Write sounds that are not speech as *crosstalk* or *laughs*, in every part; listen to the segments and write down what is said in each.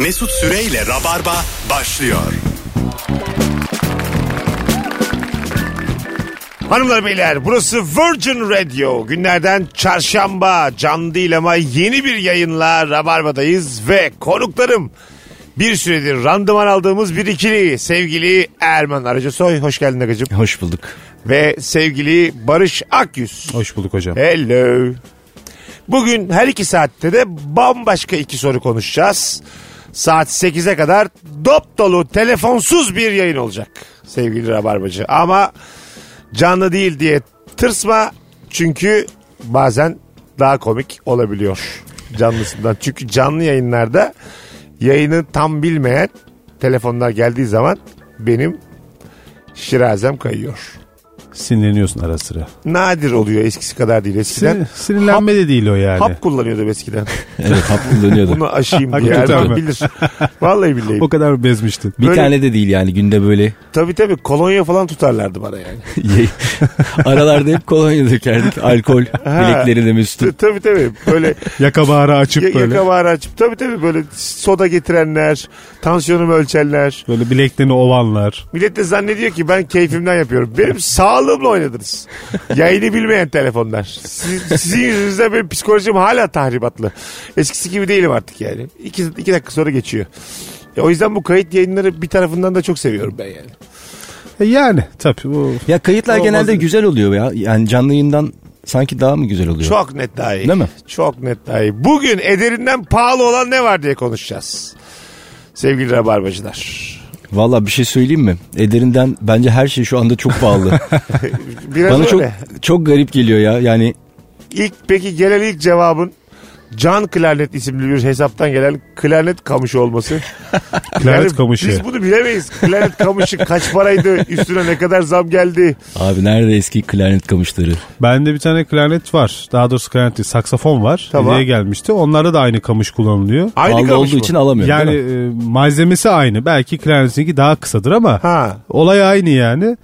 Mesut Süreyle Rabarba başlıyor. Hanımlar beyler burası Virgin Radio. Günlerden çarşamba canlı değil ama yeni bir yayınla Rabarba'dayız ve konuklarım bir süredir randıman aldığımız bir ikili sevgili Erman Arıcısoy. Hoş geldin Agacım. Hoş bulduk. Ve sevgili Barış Akyüz. Hoş bulduk hocam. Hello. Bugün her iki saatte de bambaşka iki soru konuşacağız. Saat 8'e kadar dop dolu telefonsuz bir yayın olacak sevgili Rabarbacı. Ama canlı değil diye tırsma çünkü bazen daha komik olabiliyor canlısından. Çünkü canlı yayınlarda yayını tam bilmeyen telefonlar geldiği zaman benim şirazem kayıyor. Sinirleniyorsun ara sıra. Nadir oluyor eskisi kadar değil eskiden. Sinir, sinirlenme de değil o yani. Hap kullanıyordum eskiden. *laughs* Evet hap kullanıyordum. Bunu aşayım diye. Hakikaten Erman bilir. Vallahi billahi. O kadar bezmiştin? bir böyle- tane de değil yani günde böyle Tabii tabii kolonya falan tutarlardı bana yani. *laughs* aralarda hep kolonya dökerdik. Alkol bileklerine Mesut'un. tabii tabii böyle *laughs* Yaka bağrı açıp ya- böyle. yaka bağrı açıp tabii tabii böyle soda getirenler, tansiyonumu ölçenler. Böyle bileklerini ovanlar. Millet de zannediyor ki ben keyfimden yapıyorum. Benim sağlığımla oynadınız. Yayını bilmeyen telefonlar. Siz- sizin yüzünüzden benim psikolojim hala tahribatlı. Eskisi gibi değilim artık yani. İki, iki dakika sonra geçiyor. E, o yüzden bu kayıt yayınları bir tarafından da çok seviyorum ben yani. E yani tabii bu Ya kayıtlar Olmaz genelde güzel oluyor ya. Yani canlı yayından sanki daha mı güzel oluyor? Çok net daha iyi. Değil mi? Çok net daha iyi. Bugün ederinden pahalı olan ne var diye konuşacağız. Sevgili rabarbacılar. Valla bir şey söyleyeyim mi? Ederinden bence her şey şu anda çok pahalı. *laughs* Biraz Bana öyle. çok çok garip geliyor ya. Yani İlk peki gelen ilk cevabın Can Klarnet isimli bir hesaptan gelen klarnet kamışı olması. *laughs* klarnet kamışı. Biz bunu bilemeyiz. Klarnet kamışı kaç paraydı? Üstüne ne kadar zam geldi? abi nerede eski klarnet kamışları? Bende bir tane klarnet var. Daha doğrusu klarnet değil, saksafon var. Tamam. Hediye gelmişti. Onlarda da aynı kamış kullanılıyor. Aynı Pahalı kamış olduğu mı? için alamıyorum. Yani e, malzemesi aynı. Belki klarnetinki daha kısadır ama Ha. olay aynı yani.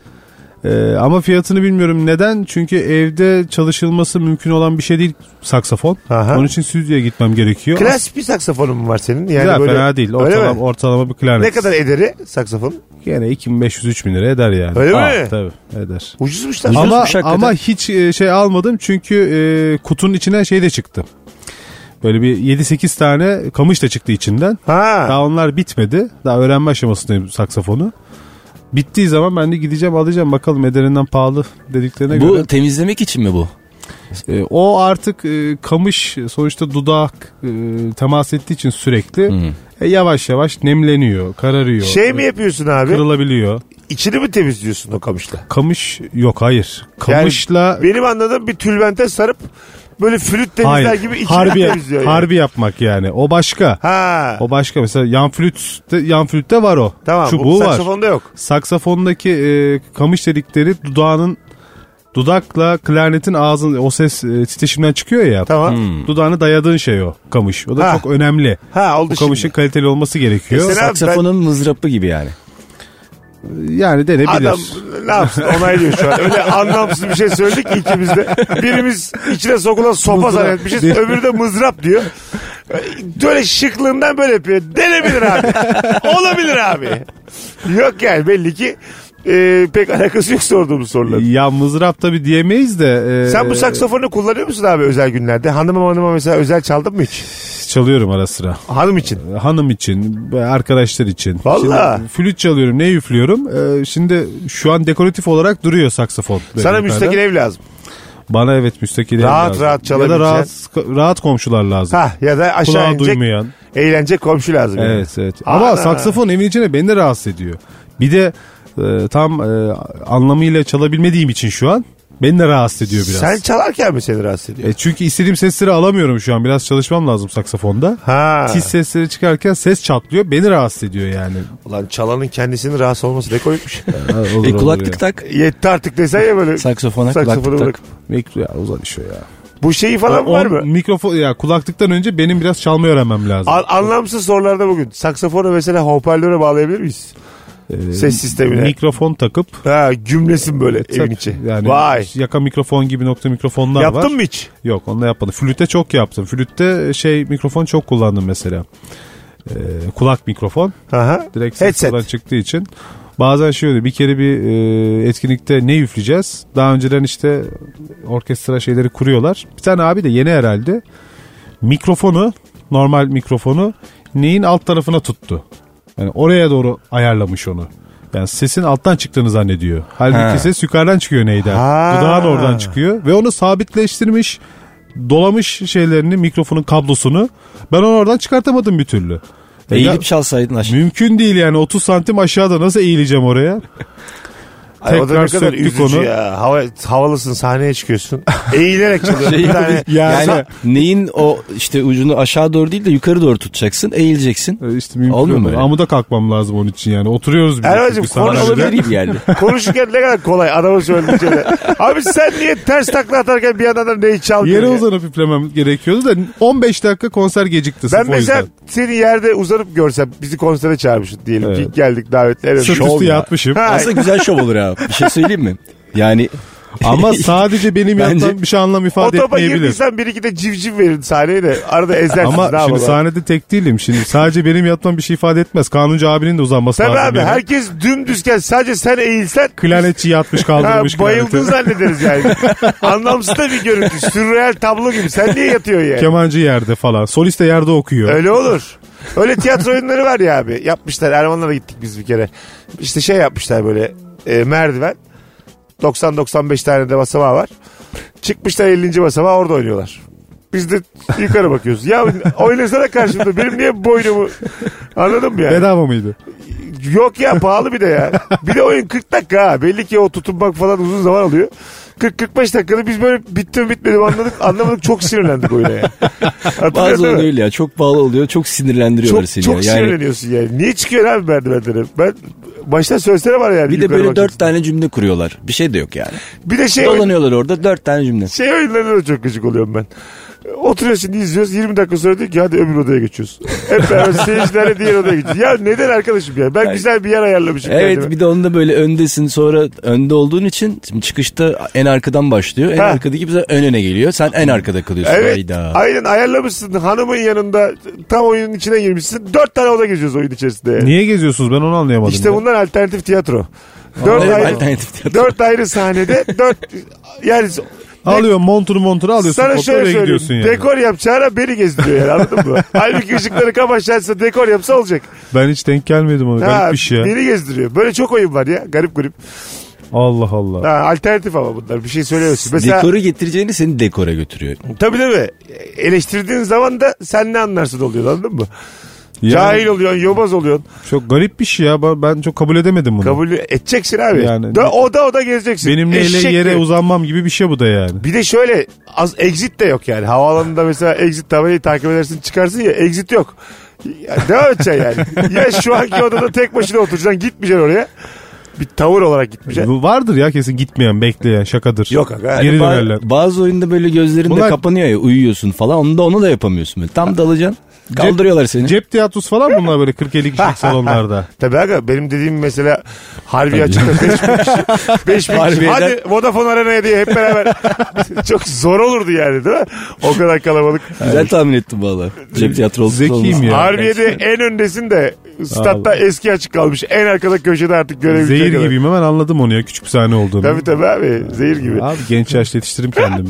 E, ama fiyatını bilmiyorum neden? Çünkü evde çalışılması mümkün olan bir şey değil saksafon. Aha. Onun için stüdyoya gitmem gerekiyor. Klasik bir saksafonun mu var senin? Yani Güzel böyle, fena değil. Ortalama, ortalama bir klarnet. Ne kadar ederi saksafon? Gene 2500-3000 lira eder yani. Öyle Aa, mi? Tabii eder. Ucuzmuş lan. Ucuz. Ama, Ucuzmuş hakikaten. ama hiç e, şey almadım çünkü e, kutunun içine şey de çıktı. Böyle bir 7-8 tane kamış da çıktı içinden. Ha. Daha onlar bitmedi. Daha öğrenme aşamasındayım saksafonu. Bittiği zaman ben de gideceğim alacağım bakalım ederinden pahalı dediklerine Bu göre. temizlemek için mi bu? E, o artık e, kamış sonuçta dudak e, temas ettiği için sürekli Hı. e, yavaş yavaş nemleniyor, kararıyor. Şey mi yapıyorsun abi? Kırılabiliyor. İçini mi temizliyorsun o kamışla? Kamış yok hayır. Kamışla Benim anladığım bir tülbente sarıp böyle flüt temizler hayır. gibi içini harbi, temizliyor. yani. harbi yapmak yani. O başka. Ha. O başka mesela yan flütte yan flütte var o. tamam. Çubuğu bu var. saksafonda yok. Saksafondaki e, kamış delikleri dudağının dudakla klarnetin ağzın o ses e, titreşimden çıkıyor ya. Tamam. Hmm. Dudağını dayadığın şey o kamış. O da Ha. çok önemli. Ha oldu Bu kamışın şimdi. kaliteli olması gerekiyor. Mesela- Saksafonun mızrapı gibi yani. Yani denebilir. Adam ne yapsın onaylıyor şu an. Öyle anlamsız bir şey söyledik ki ikimiz de. Birimiz içine sokulan sopa zannetmişiz. Öbürü de mızrap diyor. Böyle şıklığından böyle yapıyor. Denebilir abi. Olabilir abi. Yok yani belli ki e, pek alakası yok sorduğumuz sorular. Ya mızrap tabii diyemeyiz de. e, Sen bu saksafonu kullanıyor musun abi özel günlerde? Hanıma hanıma mesela özel çaldın mı hiç? çalıyorum ara sıra. Hanım için. Hanım için, arkadaşlar için. Şimdi flüt çalıyorum, ne üflüyorum? Ee, şimdi şu an dekoratif olarak duruyor saksafon. Sana müstakil ev lazım. Bana evet müstakil ev Rahat lazım. rahat Ya da rahat, rahat komşular lazım. Ha ya da aşağı Kulağı inecek duymayan. eğlence komşu lazım. yani. Evet evet. Ama Ana. saksafon evin içine beni de rahatsız ediyor. Bir de e, tam e, anlamıyla çalabilmediğim için şu an beni de rahatsız ediyor biraz. Sen çalarken mi seni rahatsız ediyor? E, çünkü istediğim sesleri alamıyorum şu an. Biraz çalışmam lazım saksafonda. Ha. Tiz sesleri çıkarken ses çatlıyor. Beni rahatsız ediyor yani. Ulan çalanın kendisinin rahatsız olması ne koymuş. *laughs* Olur, E olur kulaklık ya. tak. Yetti artık desen ya böyle. Saksafona kulaklık bırak. tak. Mikro ya uzan işo ya. Bu şeyi falan O- var mı? Mikrofon ya kulaklıktan önce benim biraz çalmayı öğrenmem lazım. An- anlamsız sorularda bugün. Saksafonu mesela hoparlöre bağlayabilir miyiz? Ee, Ses sistemine. Mikrofon takıp Ha gümlesin böyle evin tak- içi. yani Vay. yaka mikrofon gibi nokta mikrofonlar var. Yaptın mı hiç? Yok onu da yapmadım. Flütte çok yaptım. Flütte şey mikrofon çok kullandım mesela. e, kulak mikrofon. Aha. Direkt ses çıktığı için. Bazen şöyle bir kere bir e, etkinlikte ne üfleyeceğiz? Daha önceden işte orkestra şeyleri kuruyorlar. Bir tane abi de yeni herhalde mikrofonu normal mikrofonu neyin alt tarafına tuttu. Yani oraya doğru ayarlamış onu. Yani sesin alttan çıktığını zannediyor. Halbuki Ha. ses yukarıdan çıkıyor neyden. Ha. Dudağın oradan çıkıyor. Ve onu sabitleştirmiş. Dolamış şeylerini mikrofonun kablosunu. Ben onu oradan çıkartamadım bir türlü. E, ya- Eğilip çalsaydın aşağı. Mümkün değil yani 30 santim aşağıda nasıl eğileceğim oraya? *laughs* Ay, o da ne Tekrar kadar söktük üzücü onu. ya. Hava, havalısın sahneye çıkıyorsun. *laughs* Eğilerek çalıyorsun. Şey bir tane. Yani- Yani neyin o işte ucunu aşağı doğru değil de yukarı doğru tutacaksın, eğileceksin. E, İşte mümkün Olmuyor mu? Amuda kalkmam lazım onun için yani. Oturuyoruz biz. Olabilir gibi geldi. Konuşurken ne kadar kolay adamın söylediği şeyler. Abi sen niye ters takla atarken bir yandan da neyi çalmıyorsun? Yere ya? uzanıp üflemem gerekiyordu da 15 dakika konser gecikti Ben mesela seni yerde uzanıp görsem bizi konsere çağırmışsın diyelim Evet. geldik davetli. Evet, Sırt şov üstü ya. yatmışım. Ha, Aslında güzel şov olur ya. Bir şey söyleyeyim mi? Yani *laughs* Ama *laughs* sadece benim Bence- yaptığım bir şey anlam ifade o topa etmeyebilir. girdiysen bir iki de civciv verin sahneye de arada ezersin. Ama şimdi yapalım? sahnede tek değilim. Şimdi sadece benim yapmam bir şey ifade etmez. Kanuncu abinin de uzanması Tabii lazım. abi yani. herkes dümdüzken sadece sen eğilsen Klarnetçi yatmış *laughs* ha, kaldırmış bayıldın klarneti. zannederiz yani. Anlamsız da bir görüntü. Sürreel tablo gibi. Sen niye yatıyorsun yani? Kemancı yerde falan. Solist de yerde okuyor. Öyle olur. Öyle tiyatro oyunları var ya abi. Yapmışlar. Erman'la da gittik biz bir kere. İşte şey yapmışlar böyle e, merdiven. 90-95 tane de basamağı var. Çıkmışlar 50. basamağı orada oynuyorlar. Biz de yukarı bakıyoruz. Ya oynasana karşımda. Benim niye boynumu... Anladın mı yani? Bedava mıydı? Yok ya pahalı bir de ya. Bir de oyun 40 dakika ha. Belli ki o tutunmak falan uzun zaman alıyor. 40-45 dakikada biz böyle bitti mi bitmedi mi anladık. Anlamadık çok sinirlendik oyuna ya. Hatırlıyorsun bazı değil mi? oluyor öyle ya. Çok pahalı oluyor. Çok sinirlendiriyorlar Çok, seni çok ya. Yani sinirleniyorsun yani. Niye çıkıyorsun abi merdivenlere? Ben baştan söylesene var yani. bir de böyle dört tane cümle kuruyorlar. Bir şey de yok yani. Bir de şey, Dolanıyorlar orada dört tane cümle. şey oyunlarında da çok gıcık oluyorum ben. Oturuyorsun izliyoruz 20 dakika sonra diyor ki hadi öbür odaya geçiyoruz. Hep beraber *laughs* seyircilerle diğer odaya geçiyoruz. Ya neden arkadaşım ya? Ben güzel bir yer ayarlamışım Evet kendime. bir de onda böyle öndesin sonra önde olduğun için şimdi çıkışta en arkadan başlıyor. En Ha. arkadaki bize ön öne geliyor. Sen en arkada kalıyorsun. Evet Hayda. aynen ayarlamışsın hanımın yanında tam oyunun içine girmişsin. Dört tane oda geziyoruz oyun içerisinde. yani. Niye geziyorsunuz ben onu anlayamadım. İşte ya. bunlar alternatif tiyatro. Dört, ayrı, alternatif tiyatro. dört ayrı sahnede dört *laughs* yani Alıyor montunu montunu alıyorsun. Sana şöyle gidiyorsun yani. Dekor yapacağına beni gezdiriyor yani anladın mı? *laughs* Halbuki ışıkları kapatacaksa dekor yapsa olacak. Ben hiç denk gelmedim ona. Ha, Garip bir şey ya. Beni gezdiriyor. Böyle çok oyun var ya. Garip garip. Allah Allah. Ha, alternatif ama bunlar. Bir şey söylüyorsun. Mesela Dekoru getireceğini seni dekora götürüyor. tabii değil mi? Eleştirdiğin zaman da sen ne anlarsın oluyor anladın mı? Yani Cahil oluyorsun, yobaz oluyorsun. Çok garip bir şey ya. Ben- çok kabul edemedim bunu. Kabul edeceksin abi. Yani- Da, oda oda gezeceksin. Benimle ele Eşek yere gibi. uzanmam gibi bir şey bu da yani. Bir de şöyle az exit de yok yani. Havaalanında mesela exit tabelayı takip edersin çıkarsın ya exit yok. Ya, devam edeceksin yani. ya şu anki odada tek başına oturacaksın gitmeyeceksin oraya. Bir tavır olarak gitmeyeceksin. Bu Vardır ya kesin gitmeyen bekleyen şakadır. Yok aga. Geri Ba- dönerler. bazı oyunda böyle gözlerin Bunlar- de kapanıyor ya uyuyorsun falan. Onu da onu da yapamıyorsun. Böyle. Tam dalacaksın. Kaldırıyorlar seni. Cep tiyatrosu falan bunlar böyle 40-50 kişilik salonlarda. *laughs* Tabii aga benim dediğim mesela Harbi açıkta 5 bin kişi. 5 bin kişi. *laughs* Hadi Vodafone Arena'ya diye hep beraber. *laughs* Çok zor olurdu yani değil mi? O kadar kalabalık. Güzel tahmin ettim valla. Cep tiyatrosu Zekiyim ya. Harbiye'de en öndesin de statta eski açık kalmış. En arkada köşede artık görebilecek Zehir kadar. gibiyim hemen anladım onu ya küçük bir sahne olduğunu. Tabii tabii abi. Zehir gibi. Abi genç yaşta yetiştirim kendimi.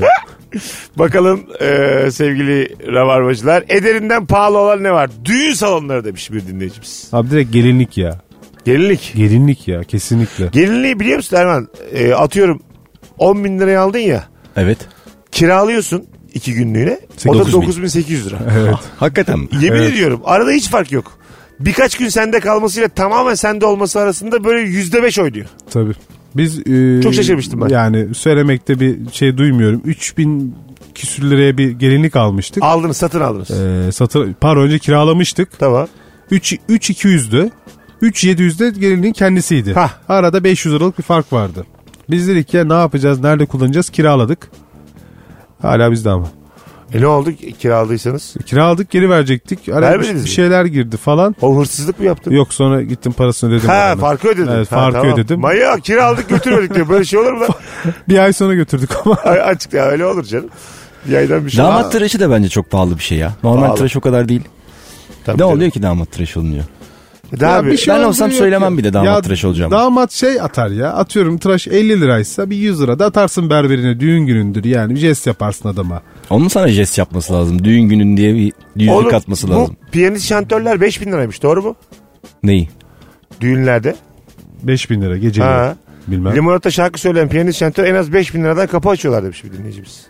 *laughs* Bakalım e, sevgili rabarbacılar. Ederinden pahalı olan ne var? Düğün salonları demiş bir dinleyicimiz. Abi direkt gelinlik ya. Gelinlik. Gelinlik ya kesinlikle. Gelinliği biliyor musun Erman? E, atıyorum 10 bin liraya aldın ya. Evet. Kiralıyorsun iki günlüğüne. O da 9 bin. 9800 lira. *laughs* Evet. Hakikaten mi? Yemin Evet. ediyorum arada hiç fark yok. Birkaç gün sende kalmasıyla tamamen sende olması arasında böyle yüzde beş oynuyor. Tabii. Biz e, Çok şaşırmıştım ben. Yani söylemekte bir şey duymuyorum. 3000 küsür liraya bir gelinlik almıştık. Aldınız satın aldınız. Ee, satın pardon önce kiralamıştık. Tamam. 3 3200'dü. 3700'de gelinliğin kendisiydi. Hah. Arada 500 liralık bir fark vardı. Biz dedik ya ne yapacağız, nerede kullanacağız? Kiraladık. Hala bizde ama. E ne oldu kiraladıysanız? Kiraladık geri verecektik. Araya Vermediniz bir, mi? bir şeyler girdi falan. O hırsızlık mı yaptın? Yok sonra gittim parasını ödedim. Ha adamın. farkı ödedin. Evet, Ha, farkı tamam. ödedim. Manyak kiraladık götürmedik diyor. Böyle şey olur mu lan? *laughs* Bir ay sonra götürdük ama. *laughs* Ay, Açık ya öyle olur canım. Bir aydan bir şey. Damat tıraşı da bence çok pahalı bir şey ya. Normal Pahalı. tıraş o kadar değil. Tabii Ne canım. oluyor ki damat tıraş olmuyor? Daha Ya abi, bir şey Ben olsam yok söylemem ya. bir de damat Ya tıraş olacağım. Damat şey atar ya. Atıyorum tıraş 50 liraysa bir 100 lira da atarsın berberine düğün günündür yani. Bir jest yaparsın adama. Onun sana jest yapması lazım. Düğün günün diye bir yüzük Oğlum, atması lazım. Bu piyanist şantörler 5000 liraymış doğru mu? Neyi? Düğünlerde. 5000 lira geceli. Ha. Bilmem. Limonata şarkı söyleyen piyanist şantör en az 5000 liradan kapı açıyorlar demiş bir dinleyicimiz.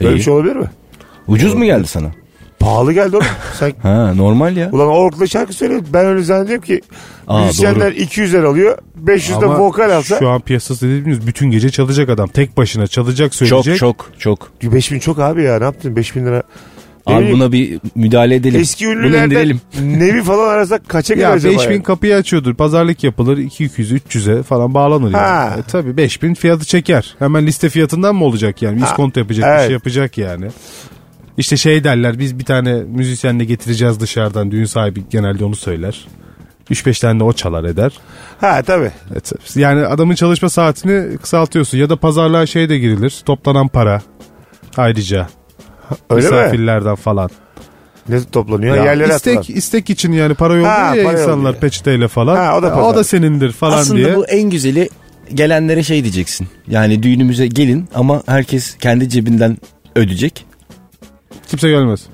Böyle İyi. bir şey olabilir mi? Ucuz mu geldi sana? Pahalı geldi oğlum. *laughs* Sen Ha normal ya. Ulan Ork'la şarkı söylüyor. Ben öyle zannediyorum ki Aa, müzisyenler 200 lira alıyor. 500 de vokal alsa. Şu an piyasası dediğimiz bütün gece çalacak adam. Tek başına çalacak Çok söyleyecek. çok çok. 5000 çok abi ya ne yaptın 5000 lira. Abi buna bir müdahale edelim. Eski ünlülerden *laughs* nevi falan arasak kaça gelir Ya acaba? 5000 yani? kapıyı açıyordur. Pazarlık yapılır. 200 300'e falan bağlanır Ha. yani. E, tabii 5000 fiyatı çeker. Hemen liste fiyatından mı olacak yani? İskonto yapacak bir evet. şey yapacak yani. İşte şey derler biz bir tane müzisyenle getireceğiz dışarıdan. Düğün sahibi genelde onu söyler. 3-5 tane de o çalar eder. Ha tabii. Evet, yani adamın çalışma saatini kısaltıyorsun. Ya da pazarlığa şey de girilir. Toplanan para. Ayrıca. Öyle mi? misafirlerden falan. Ne toplanıyor? Ya Yerlere istek, atılan. istek için yani para yolluyor Ha, ya para insanlar yolluyor. peçeteyle falan. Ha, o da o da senindir falan Aslında diye. bu en güzeli gelenlere şey diyeceksin. Yani düğünümüze gelin ama herkes kendi cebinden ödeyecek. Kimse gelmez.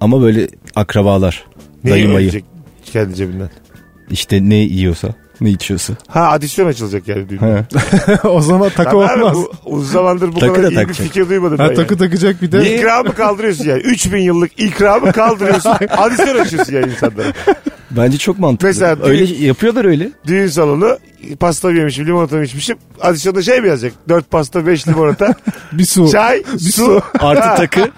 Ama böyle akrabalar. Neyi dayı mayı. kendi cebinden? İşte ne yiyorsa ne içiyorsa. Ha adisyon açılacak yani düğünde. *laughs* O zaman takı Tabii abi, olmaz. bu, uzun zamandır bu Takı kadar da iyi bir fikir duymadım Ha, ben takı yani. takacak bir de. İkramı kaldırıyorsun yani. 3000 yıllık ikramı kaldırıyorsun. *laughs* adisyon açıyorsun yani insanlara. Bence çok mantıklı. Mesela öyle düğün- yapıyorlar öyle. Düğün salonu pasta yemişim limonata mı içmişim. Adisyonda şey mi yazacak? 4 pasta 5 limonata. *laughs* Bir su. çay, su. Artı Ha, takı. *laughs*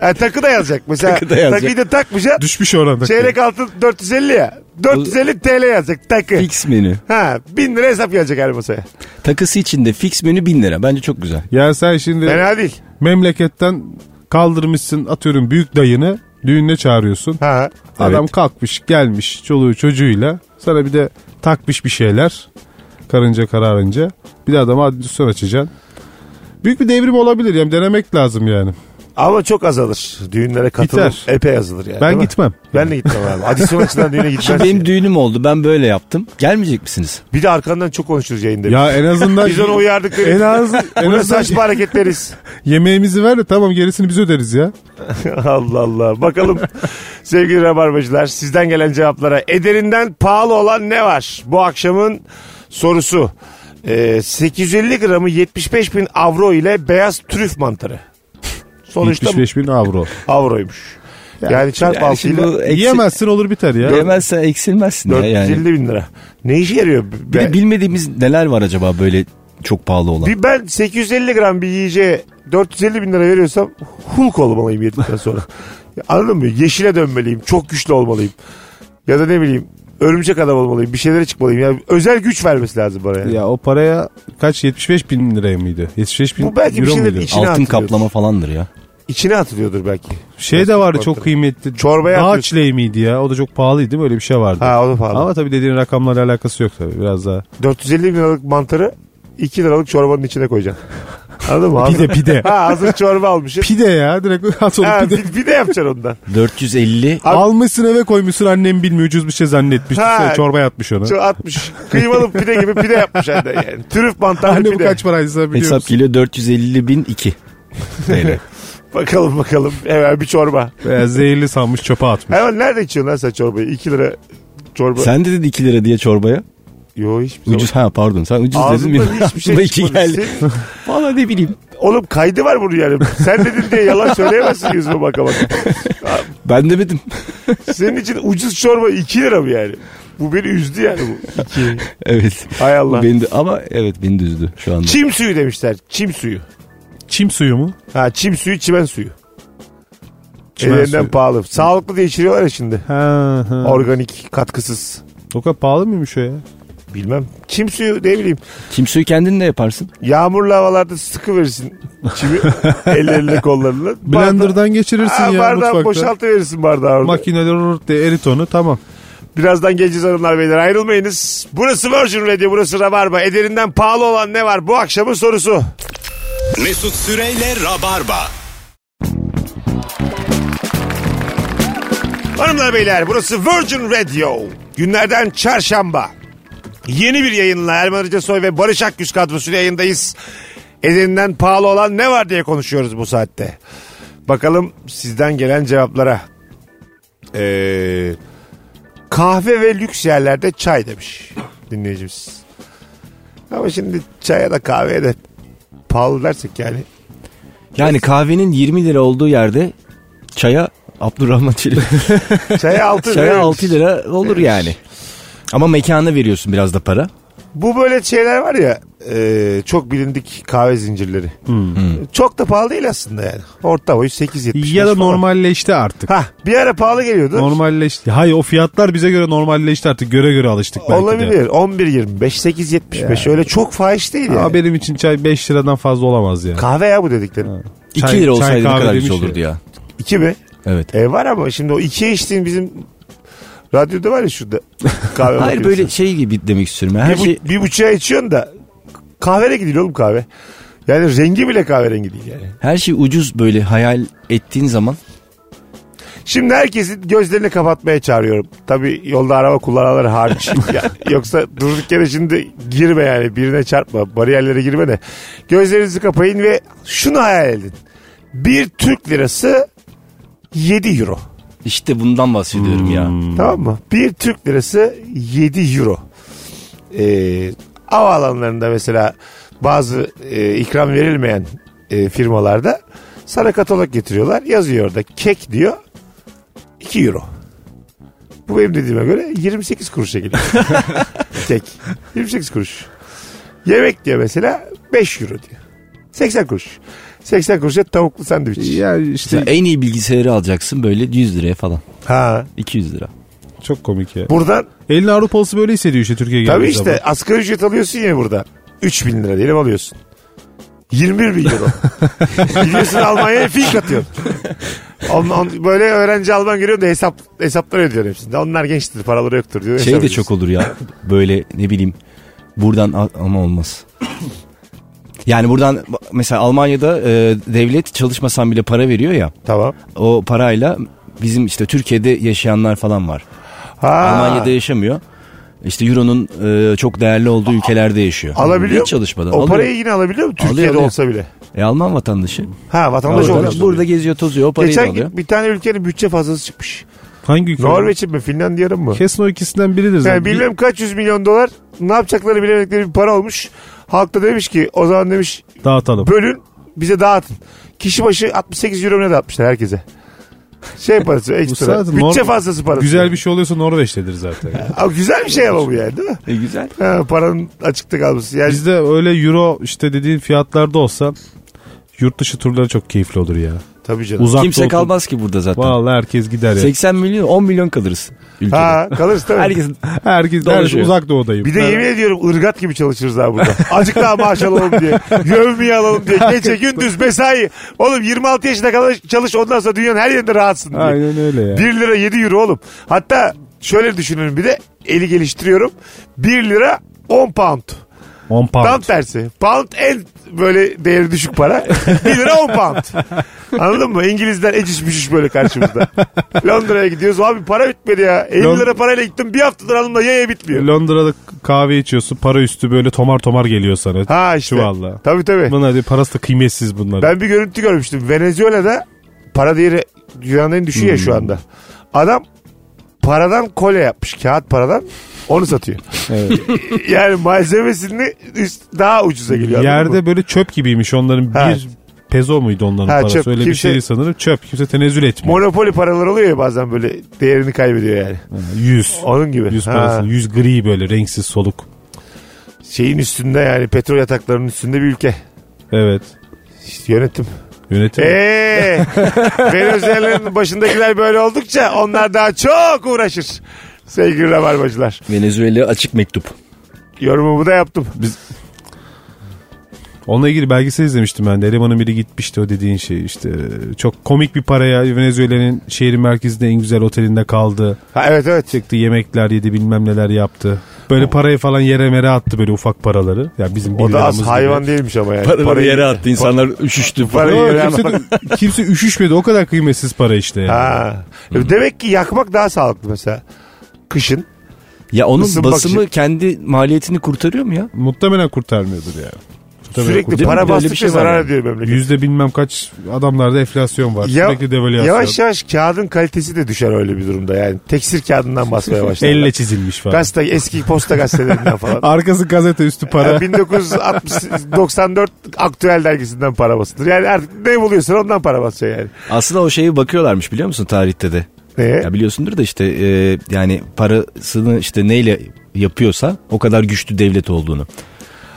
ha, takı da yazacak. Mesela Takı da yazacak. takıyı da takmayacaksın. Düşmüş oranda. Çeyrek altın 450 ya. 450 TL yazacak takı. Fix menü. Ha 1000 lira hesap gelecek her masaya. Takısı için de fix menü 1000 lira. Bence çok güzel. Ya sen şimdi Fena değil. memleketten kaldırmışsın atıyorum büyük dayını düğününe çağırıyorsun. Ha. Adam Evet. kalkmış gelmiş çoluğu çocuğuyla sana bir de takmış bir şeyler karınca kararınca bir de adama adisyon açacaksın. Büyük bir devrim olabilir yani denemek lazım yani. Ama çok azalır. Düğünlere katılım Biter. epey azalır yani. Ben gitmem. Ben de gitmem abi. *laughs* Adisyon açıdan düğüne Şimdi gitmez. benim düğünüm oldu. Ben böyle yaptım. Gelmeyecek misiniz? Bir de arkandan çok konuşuruz yayında. Ya en azından *laughs* Biz onu uyardık. en az *laughs* en Buna azından saçma hareketleriz. yemeğimizi ver de tamam gerisini biz öderiz ya. Allah Allah. Bakalım sevgili rabarbacılar sizden gelen cevaplara. Ederinden pahalı olan ne var? Bu akşamın sorusu. Ee, 850 gramı 75 bin avro ile beyaz trüf mantarı. *laughs* Sonuçta 75 bin avro. avroymuş. Yani, çarp Yani altıyla bu eksi- Yiyemezsin olur biter ya. Yemezsen eksilmezsin ya 450 yani. bin lira. Ne işe yarıyor? Bir de bilmediğimiz neler var acaba böyle çok pahalı olan. Bir ben 850 gram bir yiyeceğe 450 bin lira veriyorsam Hulk olmalıyım yedikten sonra. Ya *laughs* Anladın mı? Yeşile dönmeliyim. Çok güçlü olmalıyım. Ya da ne bileyim örümcek adam olmalıyım. Bir şeylere çıkmalıyım. Yani özel güç vermesi lazım bana yani. Ya o paraya kaç 75 bin liraya mıydı? 75 bin Bu belki bir euro şeyler muydu? içine Altın atılıyor. kaplama falandır ya. İçine atılıyordur belki. Şey de vardı çok kıymetli. Çorbaya Dağ atıyorsun. çileği miydi ya? O da çok pahalıydı değil mi? Öyle bir şey vardı. Ha o da pahalı. Ama tabii dediğin rakamlarla alakası yok tabii. Biraz daha. 450 bin liralık mantarı 2 liralık çorbanın içine koyacaksın. *laughs* Anladın mı? Pide pide. Ha hazır çorba almışsın. pide ya. Direkt at onu Ha, pide. pide. yapacaksın ondan. 450 Abi- Almışsın eve koymuşsun annem bilmiyor ucuz bir şey zannetmiş. Ha. Şey, Çorbaya atmış onu. Çok atmış. Kıymalı pide gibi pide yapmış anne yani. *laughs* Trüf mantarlı Anne bu pide. kaç paraydı sen biliyor hesap musun? geliyor 450 bin 2 *laughs* TL. Bakalım bakalım. Hemen bir çorba. Veya zehirli sanmış çöpe atmış. Hemen nerede içiyorsun lan sen çorbayı? 2 lira çorba. Sen de dedin 2 lira diye çorbaya. Yo hiçbir zaman. Ucuz ha pardon sen ucuz dedin. Ağzımda benim hiçbir şey iki çıkmadı. geldi. Valla ne bileyim. Oğlum kaydı var bunun yani. Sen dedin diye yalan söyleyemezsin yüzüme baka baka. Ben demedim. Senin için ucuz çorba 2 lira mı yani? Bu beni üzdü yani bu. 2. evet. Hay Allah. Beni de, ama evet beni de üzdü şu anda. Çim suyu demişler. Çim suyu. Çim suyu mu? Ha çim suyu çimen suyu. Çimen Ellerinden suyu. pahalı. Sağlıklı diye içiriyorlar ya şimdi. Ha, ha. Organik, katkısız. O kadar pahalı mıymış o ya? Bilmem. Çim suyu ne bileyim. Çim suyu kendin de yaparsın. Yağmurlu havalarda sıkı verirsin çimi *laughs* ellerine kollarına. Blender'dan geçirirsin Ha, ya bardağı mutfakta. boşaltı verirsin bardağı orada. Makineler rrt diye erit onu tamam. Birazdan geleceğiz hanımlar beyler ayrılmayınız. Burası Virgin Radio burası Rabarba. Ederinden pahalı olan ne var bu akşamın sorusu. Mesut Süreyle Rabarba. Hanımlar beyler burası Virgin Radio. Günlerden çarşamba. Yeni bir yayınla Erman Arıca Soy ve Barış Akgüz kadrosuyla yayındayız. Edeninden pahalı olan ne var diye konuşuyoruz bu saatte. Bakalım sizden gelen cevaplara. Ee, kahve ve lüks yerlerde çay demiş dinleyicimiz. Ama şimdi çaya da kahveye de pahalı dersek yani. Yani kahvenin 20 lira olduğu yerde çaya Abdurrahman Çelik. *laughs* Çaya 6 çaya 6 lira olur yani. Ama mekana veriyorsun biraz da para. Bu böyle şeyler var ya e, çok bilindik kahve zincirleri. Çok da pahalı değil aslında yani. Orta boyu 8.75 Ya da falan. normalleşti artık. Hah bir ara pahalı geliyordu. Normalleşti. Hayır o fiyatlar bize göre normalleşti artık. Göre göre alıştık belki de. Olabilir. 11.25, 8.75 öyle çok fahiş değil yani. Ama benim için çay 5 liradan fazla olamaz ya. Kahve ya bu dediklerim. 2 Çay- lira çay olsaydı ne kahve kadar demiş güzel ya. olurdu ya. 2 mi? Evet. E var ama şimdi o ikiye içtiğin bizim radyoda var ya şurada kahve *laughs* Hayır makinesi. böyle şey gibi demek istiyorum. Her bir, bu, şey bir buçuğa içiyorsun da kahverengi değil oğlum kahve. Yani rengi bile kahverengi değil yani. her şey ucuz böyle hayal ettiğin zaman Şimdi herkesin gözlerini kapatmaya çağırıyorum. Tabii yolda araba kullananlar hariç. *laughs* Ya, yoksa durduk yere şimdi girme yani birine çarpma. Bariyerlere girme de. Gözlerinizi kapayın ve şunu hayal edin. Bir Türk lirası 7 euro. İşte bundan bahsediyorum ya. Tamam mı? Bir Türk lirası 7 euro. Ee, havaalanlarında mesela bazı e, ikram verilmeyen e, firmalarda sana katalog getiriyorlar. Yazıyor orada kek diyor 2 euro. Bu benim dediğime göre 28 kuruşa geliyor. kek. 28 kuruş. Yemek diyor mesela 5 euro diyor. 80 kuruş. 80 kuruşa tavuklu sandviç. Ya işte Mesela en iyi bilgisayarı alacaksın böyle 100 liraya falan. Ha. 200 lira. çok komik ya. Buradan Elin Avrupalısı böyle hissediyor işte Türkiye'ye Tabii geldiği işte zaman. asgari ücret alıyorsun ya burada. 3 bin lira diyelim alıyorsun. 21 bin euro. *laughs* Gidiyorsun Almanya'ya fink atıyorsun. On, on- böyle öğrenci Alman görüyor da hesap, hesaplar ödüyor hepsinde. Onlar gençtir paraları yoktur diyor. Şey hesap de çok olur ya. Böyle ne bileyim buradan al- ama olmaz. *laughs* Yani buradan mesela Almanya'da e, devlet çalışmasan bile para veriyor ya. Tamam. O parayla bizim işte Türkiye'de yaşayanlar falan var. Ha, Almanya'da yaşamıyor. İşte Euro'nun e, çok değerli olduğu ülkelerde yaşıyor. alabiliyor Hiç çalışmadan. O Alıyor. parayı yine alabiliyor mu? Türkiye'de Alıyor, alıyor. olsa bile. E, Alman vatandaşı. Ha vatandaş Burada, olmuş. burada geziyor tozuyor o parayı Geçen alıyor. gün bir tane ülkenin bütçe fazlası çıkmış. Hangi ülke? Norveç'in mi Finlandiya'nın mı? Kesin o ikisinden biridir Yani zaten. bilmem kaç yüz milyon dolar ne yapacaklarını bilemedikleri bir para olmuş. Halk da demiş ki o zaman demiş Dağıtalım. bölün bize dağıtın. Kişi başı 68 euro ne dağıtmışlar herkese. Şey parası ekstra. zaten Bütçe norm- fazlası parası. Güzel bir şey oluyorsa Norveç'tedir zaten. *laughs* Ama güzel bir şey ama bu yani değil mi? E, güzel. Ha, paranın açıkta kalması. Yani Bizde öyle euro işte dediğin fiyatlarda olsa yurt dışı turları çok keyifli olur ya. Tabii canım. Uzak Kimse doğu- kalmaz ki burada zaten. Vallahi herkes gider ya. 80 milyon 10 milyon kalırız ülkede. Ha kalırız tabii. Herkes Herkes, herkes Dolaşıyor. uzak doğudayım. Bir de yemin ediyorum ırgat gibi çalışırız ha burada. *laughs* Azıcık daha maaş alalım diye. Yövmiye alalım diye. Gece gündüz mesai. Oğlum 26 yaşına kadar çalış ondan sonra dünyanın her yerinde rahatsın diye. Aynen öyle ya. 1 lira 7 euro oğlum. Hatta şöyle düşünün bir de eli geliştiriyorum. 1 lira 10 pound. 10 pound. Tam tersi. Pound en böyle değeri düşük para. 1 lira 10 pound. *laughs* Anladın mı? İngilizler eciş bücüş böyle karşımızda. Londra'ya gidiyoruz. Abi para bitmedi ya. 50 Lon- lira parayla gittim. Bir haftadır alımda ye bitmiyor. Londra'da kahve içiyorsun para üstü böyle tomar tomar geliyor sana. Ha işte. Çuvalla. Tabii tabii. Bunlar hadi parası da kıymetsiz bunlar. Ben bir görüntü görmüştüm. Venezuela'da para değeri dünyanın en düşüğü ya şu anda. Adam paradan kolye yapmış. Kağıt paradan. Onu satıyor. Evet. *laughs* yani malzemesini üst, daha ucuza geliyor. anladın mı? Yerde böyle çöp gibiymiş onların Ha. bir pezo muydu onların Ha, parası çöp. öyle bir Kimse- şey sanırım çöp kimse tenezzül etmiyor. Monopoli paralar oluyor ya bazen böyle değerini kaybediyor yani. 100. Onun gibi. 100 Ha. parası 100 gri böyle renksiz soluk. Şeyin üstünde yani petrol yataklarının üstünde bir ülke. Evet. İşte yönetim. Yönetim. Eee *laughs* Venezuela'nın başındakiler böyle oldukça onlar daha çok uğraşır. Sevgili rabarbacılar. Venezuela açık mektup. Yorumumu da yaptım. Onunla ilgili belgesel izlemiştim ben de. Elemanın biri gitmişti o dediğin şey işte. Çok komik bir paraya Venezuela'nın şehrin merkezinde en güzel otelinde kaldı. Ha, evet evet. Çıktı yemekler yedi bilmem neler yaptı. Böyle parayı falan yere mere attı böyle ufak paraları. Ya bizim bir O da az gibi. hayvan değilmiş ama yani. Paraları Parayı- yere attı. insanlar üşüştü. Parayı Yok, yere kimse, *laughs* kimse üşüşmedi o kadar kıymetsiz para işte. Yani. Ha. Demek ki yakmak daha sağlıklı mesela. Kışın. Ya onun Isınmak basımı için. kendi maliyetini kurtarıyor mu ya? Muhtemelen kurtarmıyordur yani. Muhtemelen Sürekli para Bir de öyle bir bastıkça şey var zarar yani. ediyor memleket. Yüzde bilmem kaç adamlarda enflasyon var. Ya- Sürekli devalüasyon. Yavaş yavaş kağıdın kalitesi de düşer öyle bir durumda yani. Tekstil kağıdından basmaya *laughs* başlar. Elle çizilmiş falan. Gazete, eski posta gazetelerinden falan. *laughs* Arkası gazete üstü para. Yani 1994 aktüel dergisinden para basılır. Yani artık ne buluyorsan ondan para basacaksın yani. Aslında o şeye bakıyorlarmış biliyor musun tarihte de. Neye? Ya biliyorsundur da işte e, yani parasını işte neyle yapıyorsa o kadar güçlü devlet olduğunu.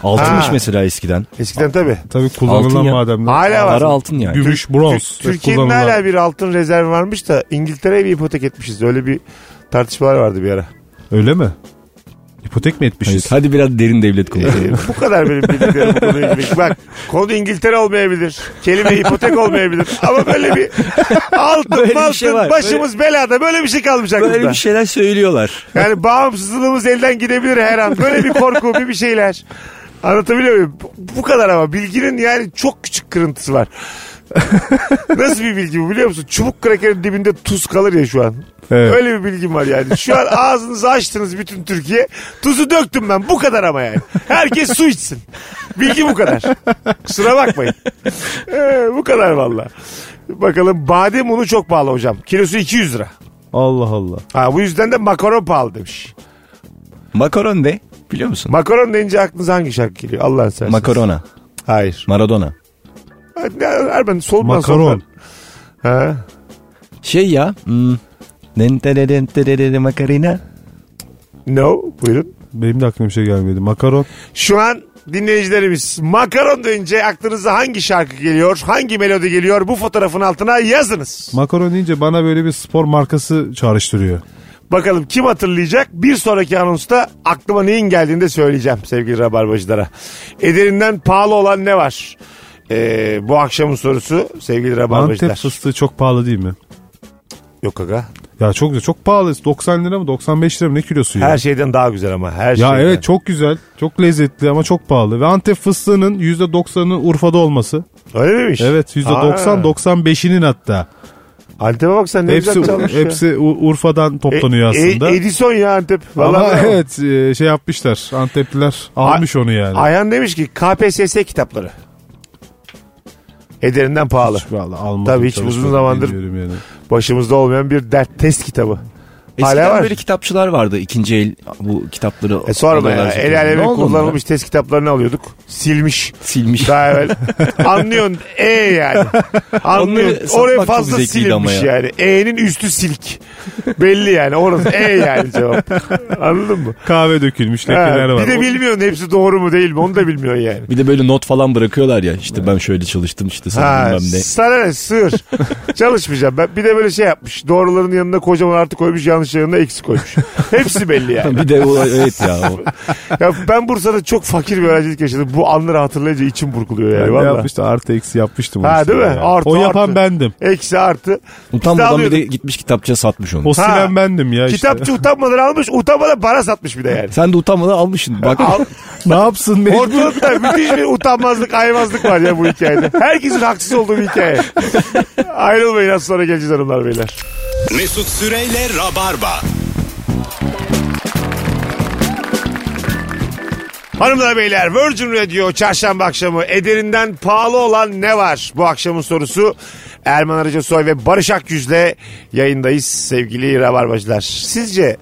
Altınmış Ha. mesela eskiden. Eskiden tabii. Tabii kullanılan Altın ya. mademler. Hala var. Para altın yani. Gümüş, bronz. Türkiye'nin kullanılan. hala bir altın rezervi varmış da İngiltere'ye bir ipotek etmişiz. Öyle bir tartışmalar vardı bir ara. Öyle mi? İpotek mi etmişiz? Evet, hadi biraz derin devlet konuşalım. Ee, *laughs* bu kadar benim bildiklerim bu konuyla ilgili. Bak konu İngiltere olmayabilir. Kelime ipotek olmayabilir. Ama böyle bir *laughs* altın Böyle bir maltın şey var. başımız belada. Böyle bir şey aklımda. Böyle bir şeyler söylüyorlar. Yani bağımsızlığımız elden gidebilir her an. Böyle bir korku bir bir şeyler. Anlatabiliyor muyum? Bu- kadar ama bilginin yani çok küçük kırıntısı var. *laughs* Nasıl bir bilgi bu biliyor musun? Çubuk krakerin dibinde tuz kalır ya şu an. Evet. Öyle bir bilgim var yani. Şu an ağzınızı açtınız bütün Türkiye. Tuzu döktüm ben. Bu kadar ama yani. Herkes su içsin. Bilgi bu kadar. Kusura bakmayın. Ee, bu kadar valla. Bakalım badem unu çok pahalı hocam. Kilosu 200 lira. Allah Allah. Ha, bu yüzden de makaron pahalı demiş. Makaron de biliyor musun? Makaron deyince aklınıza hangi şarkı geliyor? Allah'ın seversen. Makarona. Hayır. Maradona. Ne- Erben solman Makaron. solman. Ha? Şey ya. Hmm. Makarina. No. Buyurun. Benim de aklıma bir şey gelmedi. Makaron. Şu an dinleyicilerimiz makaron deyince aklınıza hangi şarkı geliyor? Hangi melodi geliyor? Bu fotoğrafın altına yazınız. Makaron deyince bana böyle bir spor markası çağrıştırıyor. Bakalım kim hatırlayacak? Bir sonraki anonsta aklıma neyin geldiğini de söyleyeceğim sevgili rabarbacılara. Ederinden pahalı olan ne var? Ee, bu akşamın sorusu sevgili rabarbacılar. Antep fıstığı çok pahalı değil mi? Yok aga. Ya çok güzel. Çok pahalı. 90 lira mı 95 lira mı ne kilosu ya? Her şeyden daha güzel ama. Her ya şeyden. evet çok güzel. Çok lezzetli ama çok pahalı. Ve Antep fıstığının %90'ı Urfa'da olması. Öyle miymiş? Evet Aa. %90 95'inin hatta. Antep'e bak sen ne Hepsi güzel çalmış ya. hepsi U- Urfa'dan toplanıyor E- aslında. E- Edison ya Antep. Ama Vallahi bravo. evet e, şey yapmışlar. Antepliler almış onu yani. Ayhan demiş ki KPSS kitapları. Ederinden pahalı. Vallahi almadım, Tabii hiç uzun zamandır- Yani. Başımızda olmayan bir dert test kitabı. Hala Eskiden var. böyle kitapçılar vardı. ikinci el bu kitapları. E sorma ya. El onlara? kullanılmış test kitaplarını alıyorduk. Silmiş. Silmiş. Daha evvel. *laughs* Anlıyorsun E yani. Anlıyorsun. Oraya fazla silinmiş ya. yani. E'nin üstü silk. Belli yani. Orası E yani cevap. Anladın mı? Kahve dökülmüş Ha, lekeler var. bir de bilmiyorsun hepsi doğru mu değil mi onu da bilmiyorsun yani. Bir de böyle not falan bırakıyorlar ya. İşte ben şöyle çalıştım işte Ha, bilmem ne. sana ne sığır. *laughs* Çalışmayacağım ben. Bir de böyle şey yapmış. Doğruların yanında kocaman artı koymuş yanlışların yanında eksi koymuş. *laughs* Hepsi belli yani. bir de o evet ya. O. *laughs* ya ben Bursa'da çok fakir bir öğrencilik yaşadım. Bu anları hatırlayınca içim burkuluyor yani. Ben de Vallahi. yapmıştı artı eksi yapmıştım. Ha, değil mi? ya. Artı, o yapan artı. bendim. Eksi artı. Utanmadan bir de gitmiş kitapçıya satmış onu. O silen bendim ya işte. Kitapçı utanmadan almış utanmadan para satmış bir de yani. Sen de utanmadan almışsın. Bak Al, *laughs* ne yapsın mecbur. ortalıkta müthiş bir utanmazlık, aymazlık var ya bu hikayede. Herkesin haksız olduğu bir hikaye. Ayrılmayın az sonra geleceğiz hanımlar beyler. Mesut Süreyle Rabarba. Hanımlar beyler Virgin Radio çarşamba akşamı ederinden pahalı olan ne var? Bu akşamın sorusu Erman Arıca Soy ve Barış Akyüz'le yayındayız sevgili rabarbacılar. Sizce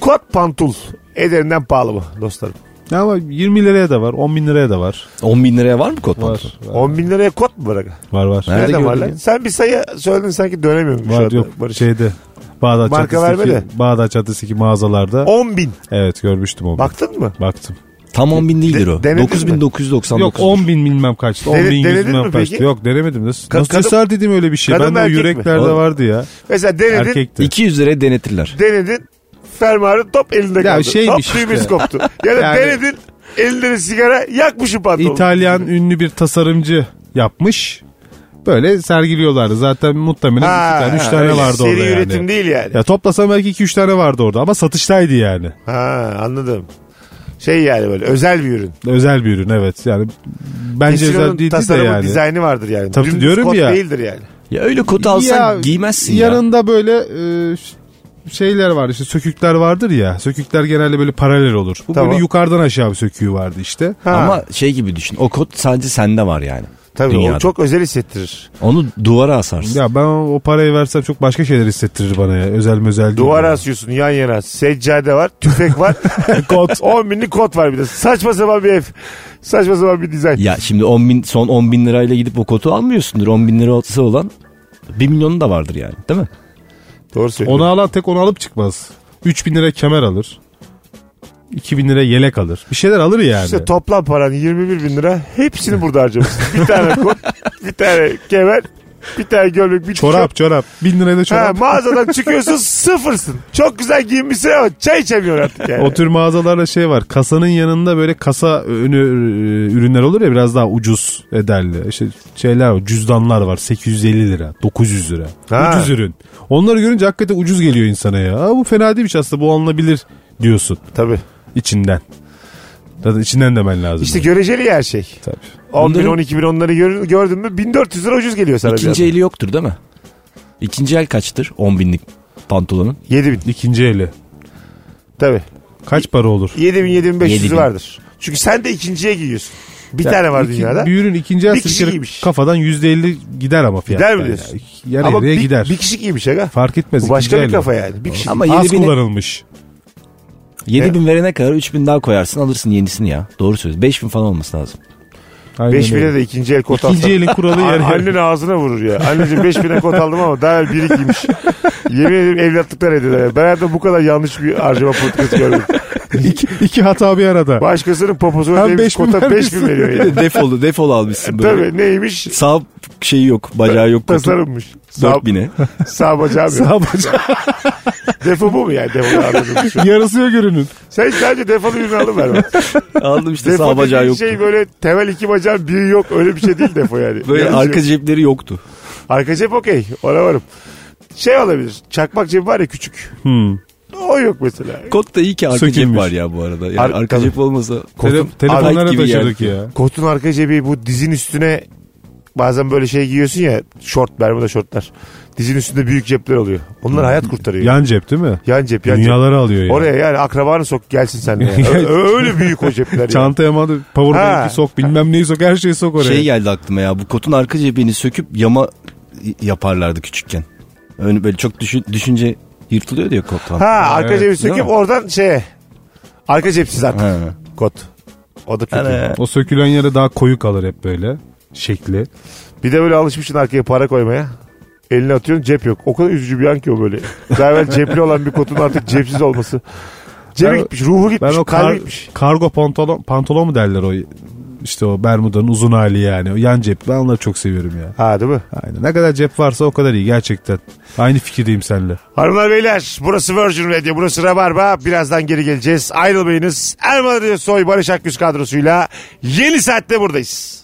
kot pantul ederinden pahalı mı dostlarım? Ya Ama 20 liraya da var 10 bin liraya da var. 10 bin liraya var mı kot Var. pantolon? Var 10 bin liraya kot mu bırak? var. var. Nerede Nereden var gördün lan? ya? Sen bir sayı söyledin sanki dönemiyorum şu Var anda yok Barış. şeyde. Bağdat Marka Caddesi'ndeki, Bağdat Caddesi'ndeki mağazalarda. 10 bin. Evet görmüştüm onu. Baktın mı? Baktım. Tam 10 bin değildir De- o. denedin mi? 9999. Yok 10 bin bilmem kaçtı. 10 Dene- bin 100 denedin bilmem mi kaçtı. peki? Yok denemedim. Nasıl, Ka- nasıl kadın- cesaret edeyim öyle bir şey? kadın Ben de mi? yüreklerde Oğlum. vardı ya. Mesela denedin. Erkekti. 200 liraya denetirler. Denedin. Fermuarı top elinde Ya kaldı. şeymiş top düğmesi işte. koptu. Ya da Yani- denedin. Elinde de sigara yakmışım pantolonu. İtalyan ünlü bir tasarımcı yapmış. Böyle sergiliyorlardı. Zaten muhtemelen Ha, iki tane, üç tane vardı seri orada yani. üretim değil yani. Ya toplasam belki iki üç tane vardı orada ama satıştaydı yani. Ha anladım. Şey yani böyle özel bir ürün. Özel bir ürün evet. Yani bence Kesin özel değildi de tasarımı yani. dizaynı vardır yani. Tabii Dümdüz diyorum ya. değildir yani. Ya öyle kot alsan Ya, giymezsin ya. Yanında böyle e, şeyler var işte sökükler vardır ya. Sökükler genelde böyle paralel olur. Bu Tamam. böyle yukarıdan aşağı bir söküğü vardı işte. Ha, Ama şey gibi düşün. O kot sadece sende var yani. tabii dünyada. o çok özel hissettirir. Onu duvara asarsın. Ya ben o parayı versem çok başka şeyler hissettirir bana ya. Özel mi özel değil. Duvara yani. asıyorsun yan yana. Seccade var, tüfek var. *laughs* kot. *laughs* 10 binlik kot var bir de. Saçma sapan bir ev. Saçma sapan bir dizayn. Ya şimdi 10 bin, son 10 bin lirayla gidip o kotu almıyorsundur. 10 bin lirası olan 1 milyonu da vardır yani değil mi? Doğru söylüyorsun. Onu alan tek onu alıp çıkmaz. 3000 lira kemer alır. 2000 lira yelek alır. Bir şeyler alır yani. İşte toplam paran 21 bin lira. Hepsini burada harcamışsın. bir tane kot, bir tane kemer, bir tane gömlek, bir çorap çorap. 1000 liraya da Ha, çorap. mağazadan çıkıyorsun sıfırsın. Çok güzel giyinmişsin ama çay içemiyor artık yani. O tür mağazalarda şey var. Kasanın yanında böyle kasa önü e, ürünler olur ya biraz daha ucuz ederli. İşte şeyler var. Cüzdanlar var. 850 lira. 900 lira. Ha. Ucuz ürün. Onları görünce hakikaten ucuz geliyor insana ya. Aa, bu fena değilmiş aslında bu alınabilir diyorsun Tabii. içinden. Zaten içinden demen lazım. İşte yani. göreceli her şey. Tabii. 10 bin Bunların- 12 bin onları gör, gördün mü 1400 lira ucuz geliyor sana. İkinci eli yoktur değil mi? İkinci el kaçtır 10 binlik pantolonun? 7 bin İkinci eli. tabii. Kaç para olur? 7 bin 7500 Yedi bin. vardır. Çünkü sen de ikinciye giyiyorsun. Bir Ya tane var iki- dünyada. Bir ürün ikinci el Bir kişi giymiş. kafadan %50 gider ama fiyat. Gider mi diyorsun? Yarı Ama yarıya bir, gider. bir kişi giymiş aga. Fark etmez. Bu başka ikinci bir kafa yani. Bir kişi. Ama Az 7 bin, kullanılmış. 7 bin verene kadar 3 bin daha koyarsın alırsın yenisini ya. Doğru söylüyorsun. 5 bin falan olması lazım. Aynen 5 öyle. bine de ikinci el kot İkinci alsan. elin kuralı yer yer. Annen ağzına vurur ya. Anneciğim 5 bine kot aldım ama daha biri giymiş. Yemin ederim evlatlıklar ediyorlar. Ben hayatımda bu kadar yanlış bir harcama politikası görmedim. İki, iki hata bir arada. Başkasının poposuna demiş beş bin kota 5 bin vermişsin. veriyor yani. *laughs* defolu defolu almışsın böyle. Tabii neymiş? Sağ şeyi yok bacağı yok. Tasarımmış. Sağ, 4 bine. *laughs* sağ bacağım yok. Sağ bacağı *laughs* Defo bu mu yani? Defo an. yarısı yok ürünün. Sen sadece defolu ürünü alıver. bak. Aldım işte Defo sağ bacağı yok. şey böyle temel iki bacağın biri yok. Öyle bir şey değil defo yani. Böyle Yanlış arka yok. cepleri yoktu. Arka cep okey. Ona varım. Şey olabilir. Çakmak cebi var ya küçük. Hmm. *laughs* O yok mesela. Kot da iyi ki arka Sökülmüş. cep var ya bu arada. Yani Ar- arka tabii. cep olmasa Tele, telefonlara gibi taşıdık ya. Kotun arka cebi bu dizin üstüne bazen böyle şey giyiyorsun ya şort bermuda şortlar. Dizin üstünde büyük cepler oluyor. Onlar hayat kurtarıyor. Yan, Yan cep değil mi? cep yan cep. Dünyaları alıyor ya. Oraya yani akrabanı sok gelsin sen de. *laughs* Ö- Öyle büyük o cepler *laughs* ya. Çantaya mı Ha. powerbank'i sok bilmem neyi sok her şeyi sok oraya. şey geldi aklıma ya. Bu kotun arka cebini söküp yama yaparlardı küçükken. Öyle böyle çok düşün, düşünce yırtılıyor diyor kot. Ha arka Evet, cebi söküp oradan şeye. Arka cepsiz at. Ha. Kot. O da kötü. Hani- O sökülen yere daha koyu kalır hep böyle. Şekli. Bir de böyle alışmışsın arkaya para koymaya. Eline atıyorsun cep yok. O kadar üzücü bir an ki o böyle. Daha evvel cepli olan bir kotun artık cepsiz olması. Cebi Ben- gitmiş, ruhu Ben gitmiş, o kalbi kar- gitmiş. kargo pantolon, pantolon mu derler o işte o Bermuda'nın uzun hali yani. O yan cep. Ben onları çok seviyorum ya. Ha değil mi? Aynen. Ne kadar cep varsa o kadar iyi gerçekten. Aynı fikirdeyim seninle. Hanımlar beyler burası Virgin Radio burası Rabarba birazdan geri geleceğiz ayrılmayınız Erman Soy Barış Akgüz kadrosuyla yeni saatte buradayız.